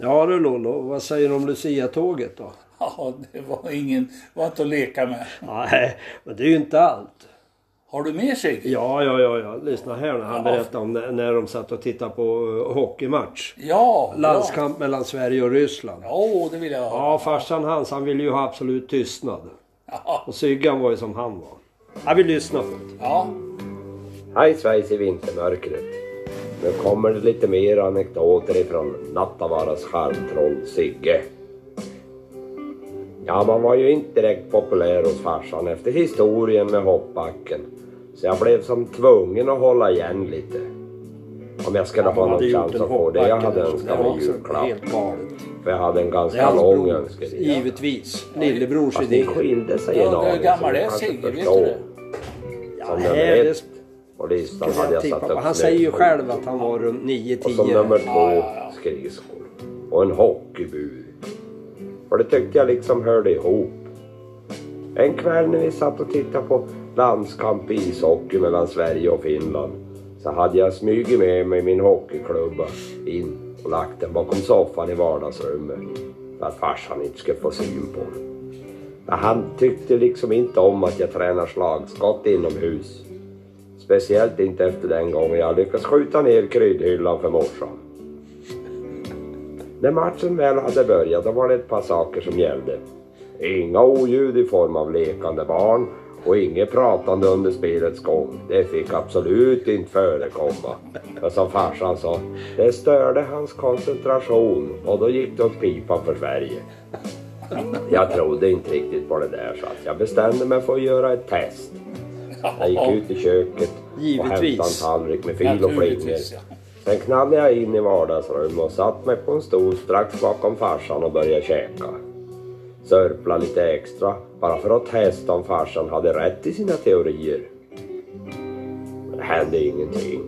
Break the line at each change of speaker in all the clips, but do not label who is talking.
Ja du Lollo, vad säger du om Lucia-tåget då?
Ja, det var ingen, var inte att leka med.
Nej, men det är ju inte allt.
Har du med sig?
Ja, ja, ja, ja. Lyssna här när han
Ja.
berättade om när, de satt och tittade på uh, hockeymatch.
Ja.
Landskamp mellan Sverige och Ryssland.
Ja, det vill jag höra.
Ja, farsan hans, han ville ju ha absolut tystnad.
Ja.
Och Syggan var ju som han var. Ja, vi lyssnar det.
ja.
Hej svejs i vintermörkret. Nu kommer det lite mer anekdoter ifrån Nattavaras charmtroll Sigge. Ja, man var ju inte direkt populär hos farsan efter historien med hoppbacken. Så jag blev som tvungen att hålla igen lite. Om jag skulle ha någon chans att få det jag hade önskat mig julklapp. För jag hade en ganska lång
bror.
önskelista.
Givetvis. Lillebrors
Fast
idé.
ni skilde sig
Ja,
en
hur
aning.
gammal
så
är Sigge? Vet du det?
Ja,
Som nummer
här,
på listan hade
jag
jag satt upp
Han säger ju själv att han var runt
Och som
9-10.
nummer två skridskor. Och en hockeybur. För det tyckte jag liksom hörde ihop. En kväll när vi satt och tittade på landskamp i ishockey mellan Sverige och Finland så hade jag smugit med mig min hockeyklubba in och lagt den bakom soffan i vardagsrummet för att farsan inte skulle få syn på den. Men han tyckte liksom inte om att jag tränar slagskott inomhus. Speciellt inte efter den gången jag lyckats skjuta ner kryddhyllan för morsan. När matchen väl hade börjat då var det ett par saker som gällde. Inga oljud i form av lekande barn och inget pratande under spelets gång. Det fick absolut inte förekomma. För som farsan sa, det störde hans koncentration och då gick det åt pipan för Sverige. Jag trodde inte riktigt på det där så jag bestämde mig för att göra ett test. Jag gick ut i köket och
Givetvis.
hämtade en tallrik med fil och flingor.
Ja.
Sen knallade jag in i vardagsrummet och satt mig på en stol strax bakom farsan och började käka. Sörpla lite extra, bara för att testa om farsan hade rätt i sina teorier. Men det hände ingenting.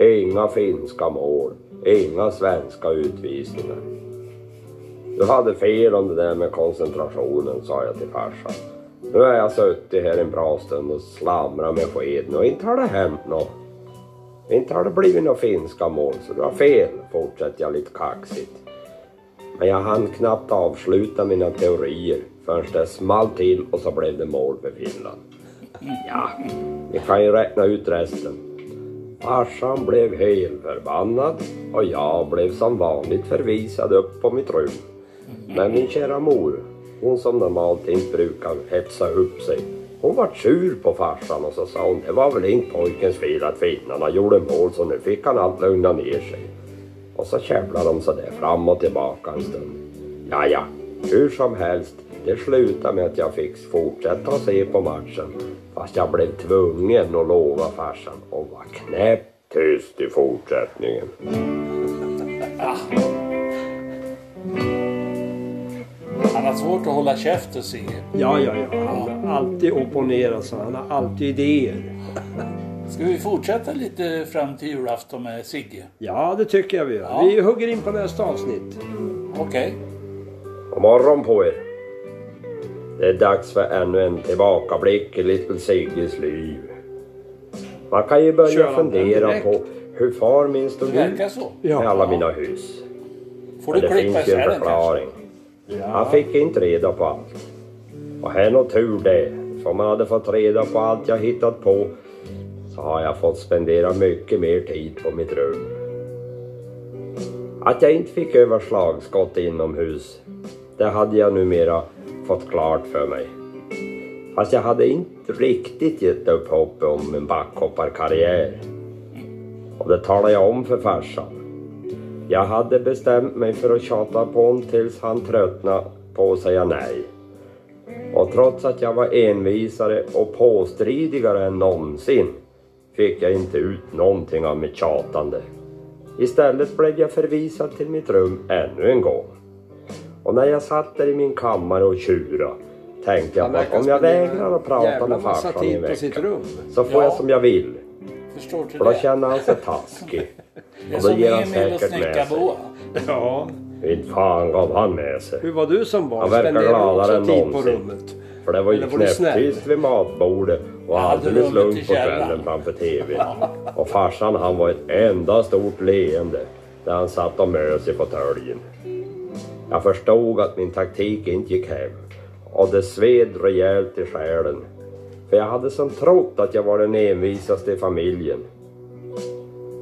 Inga finska mål, inga svenska utvisningar. Du hade fel om det där med koncentrationen, sa jag till farsan. Nu har jag suttit här en bra stund och slamrat med skeden och inte har det hänt något. Inte har det blivit några finska mål, så du har fel, fortsätter jag lite kaxigt. Men jag hann knappt avsluta mina teorier förrän det small till och så blev det mål för Finland. Ja, ni kan ju räkna ut resten. Farsan blev helförbannad och jag blev som vanligt förvisad upp på mitt rum. Men min kära mor, hon som normalt inte brukar hetsa upp sig, hon var sur på farsan och så sa hon det var väl inte pojkens fel att finnarna gjorde mål så nu fick han allt lugna ner sig. Och så käbblade de sådär fram och tillbaka en stund. Ja, ja, hur som helst, det slutade med att jag fick fortsätta att se på matchen. Fast jag blev tvungen att lova farsan att vara knäpptyst i fortsättningen.
Svårt att hålla käften Sigge.
Ja, ja, ja. Han har alltid opponerat så han har alltid idéer.
Ska vi fortsätta lite fram till julafton med Sigge?
Ja, det tycker jag vi gör.
Ja.
Vi hugger in på nästa avsnitt.
Okej.
God morgon på er. Det är dags för ännu en tillbakablick i Little Sigges liv. Man kan ju börja
Kör
fundera på hur far min stod ut med alla mina hus.
Får
Men
du
det finns ju en förklaring. Han fick inte reda på allt. Och här nog tur det. För om man hade fått reda på allt jag hittat på så har jag fått spendera mycket mer tid på mitt rum. Att jag inte fick öva slagskott inomhus, det hade jag numera fått klart för mig. Fast jag hade inte riktigt gett upp hoppet om en backhopparkarriär. Och det talade jag om för farsan. Jag hade bestämt mig för att tjata på honom tills han tröttnade på att säga nej. Och trots att jag var envisare och påstridigare än någonsin fick jag inte ut någonting av mitt tjatande. Istället blev jag förvisad till mitt rum ännu en gång. Och när jag satt där i min kammare och tjura tänkte jag att om jag vägrar att prata med farsan i en vecka så får
Ja.
jag som jag vill.
Förstår du
För då
det?
känner han sig taskig.
Det är
Och då
som
ger han
Emil och
säkert med sig.
Snickarboa.
Ja.
Inte fan gav han med sig.
Hur var du som barn?
Han verkar
Spenderade du
gladare
också
än
tid på
någonsin.
rummet?
För det var ju
Eller var du snäll?
knäpptyst vid matbordet och
hade
alldeles
rummet
lugnt på
källaren.
kvällen framför TV. Och farsan han var ett enda stort leende. där han satt och mös i fåtöljen. Jag förstod att min taktik inte gick hem och det sved rejält i själen. För jag hade som trott att jag var den envisaste i familjen.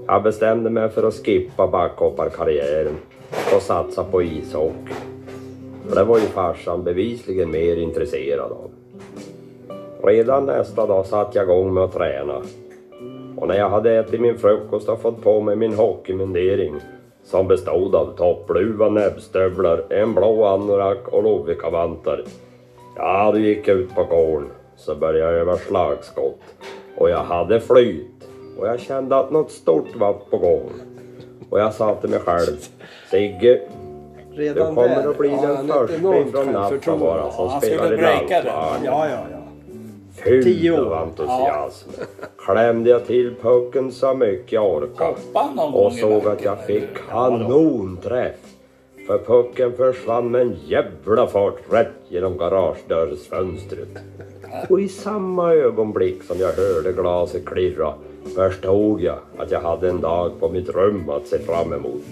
Jag bestämde mig för att skippa backhopparkarriären och satsa på ishockey. För det var ju farsan bevisligen mer intresserad av. Redan nästa dag satte jag igång med att träna. Och när jag hade ätit min frukost och fått på mig min hockeymundering som bestod av toppluva, näbbstövlar, en blå anorak och lovikkavantar. Ja, då gick jag ut på gården så började jag öva slagskott. Och jag hade flyt och jag kände att något stort var på gång. Och jag sa till mig själv, Sigge, du kommer
där
att bli
har
den första från
självförtroende.
Nattavaara som spelar i landslaget.
Ja, ja, ja.
Fylld av entusiasm. Klämde jag till pucken så mycket jag orkade. Och såg att jag fick kanonträff. För pucken försvann med en jävla fart rätt genom garagedörrsfönstret. Och i samma ögonblick som jag hörde glaset klirra förstod jag att jag hade en dag på mitt rum att se fram emot.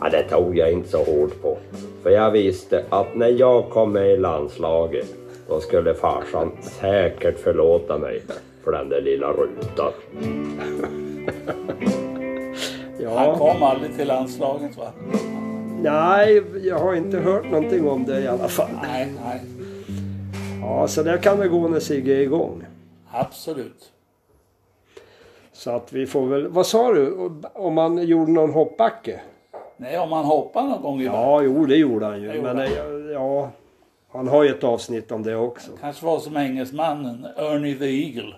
Ja, det tog jag inte så hårt på. För jag visste att när jag kom med i landslaget då skulle farsan säkert förlåta mig för den där lilla rutan.
Han kom aldrig till landslaget va?
Nej, jag har inte hört någonting om det i alla fall.
Nej, nej.
Ja, så där kan det gå när Sigge är igång.
Absolut.
Så att vi får väl... Vad sa du? Om man gjorde någon hoppbacke?
Nej, om man hoppar någon gång i backen.
Ja, jo det gjorde han ju.
Det gjorde
Men
han.
ja, han har ju ett avsnitt om det också.
Kanske var som engelsmannen Ernie the Eagle.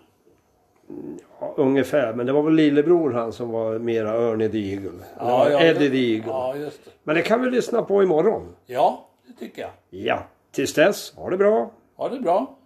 Ungefär. Men det var väl lillebror han som var mera Ernie the Eagle. Ja,
ja,
Eddie the Eagle.
Ja, just det.
Men det kan vi lyssna på imorgon.
Ja, det tycker jag.
Ja, tills dess, ha det bra.
Ha det bra.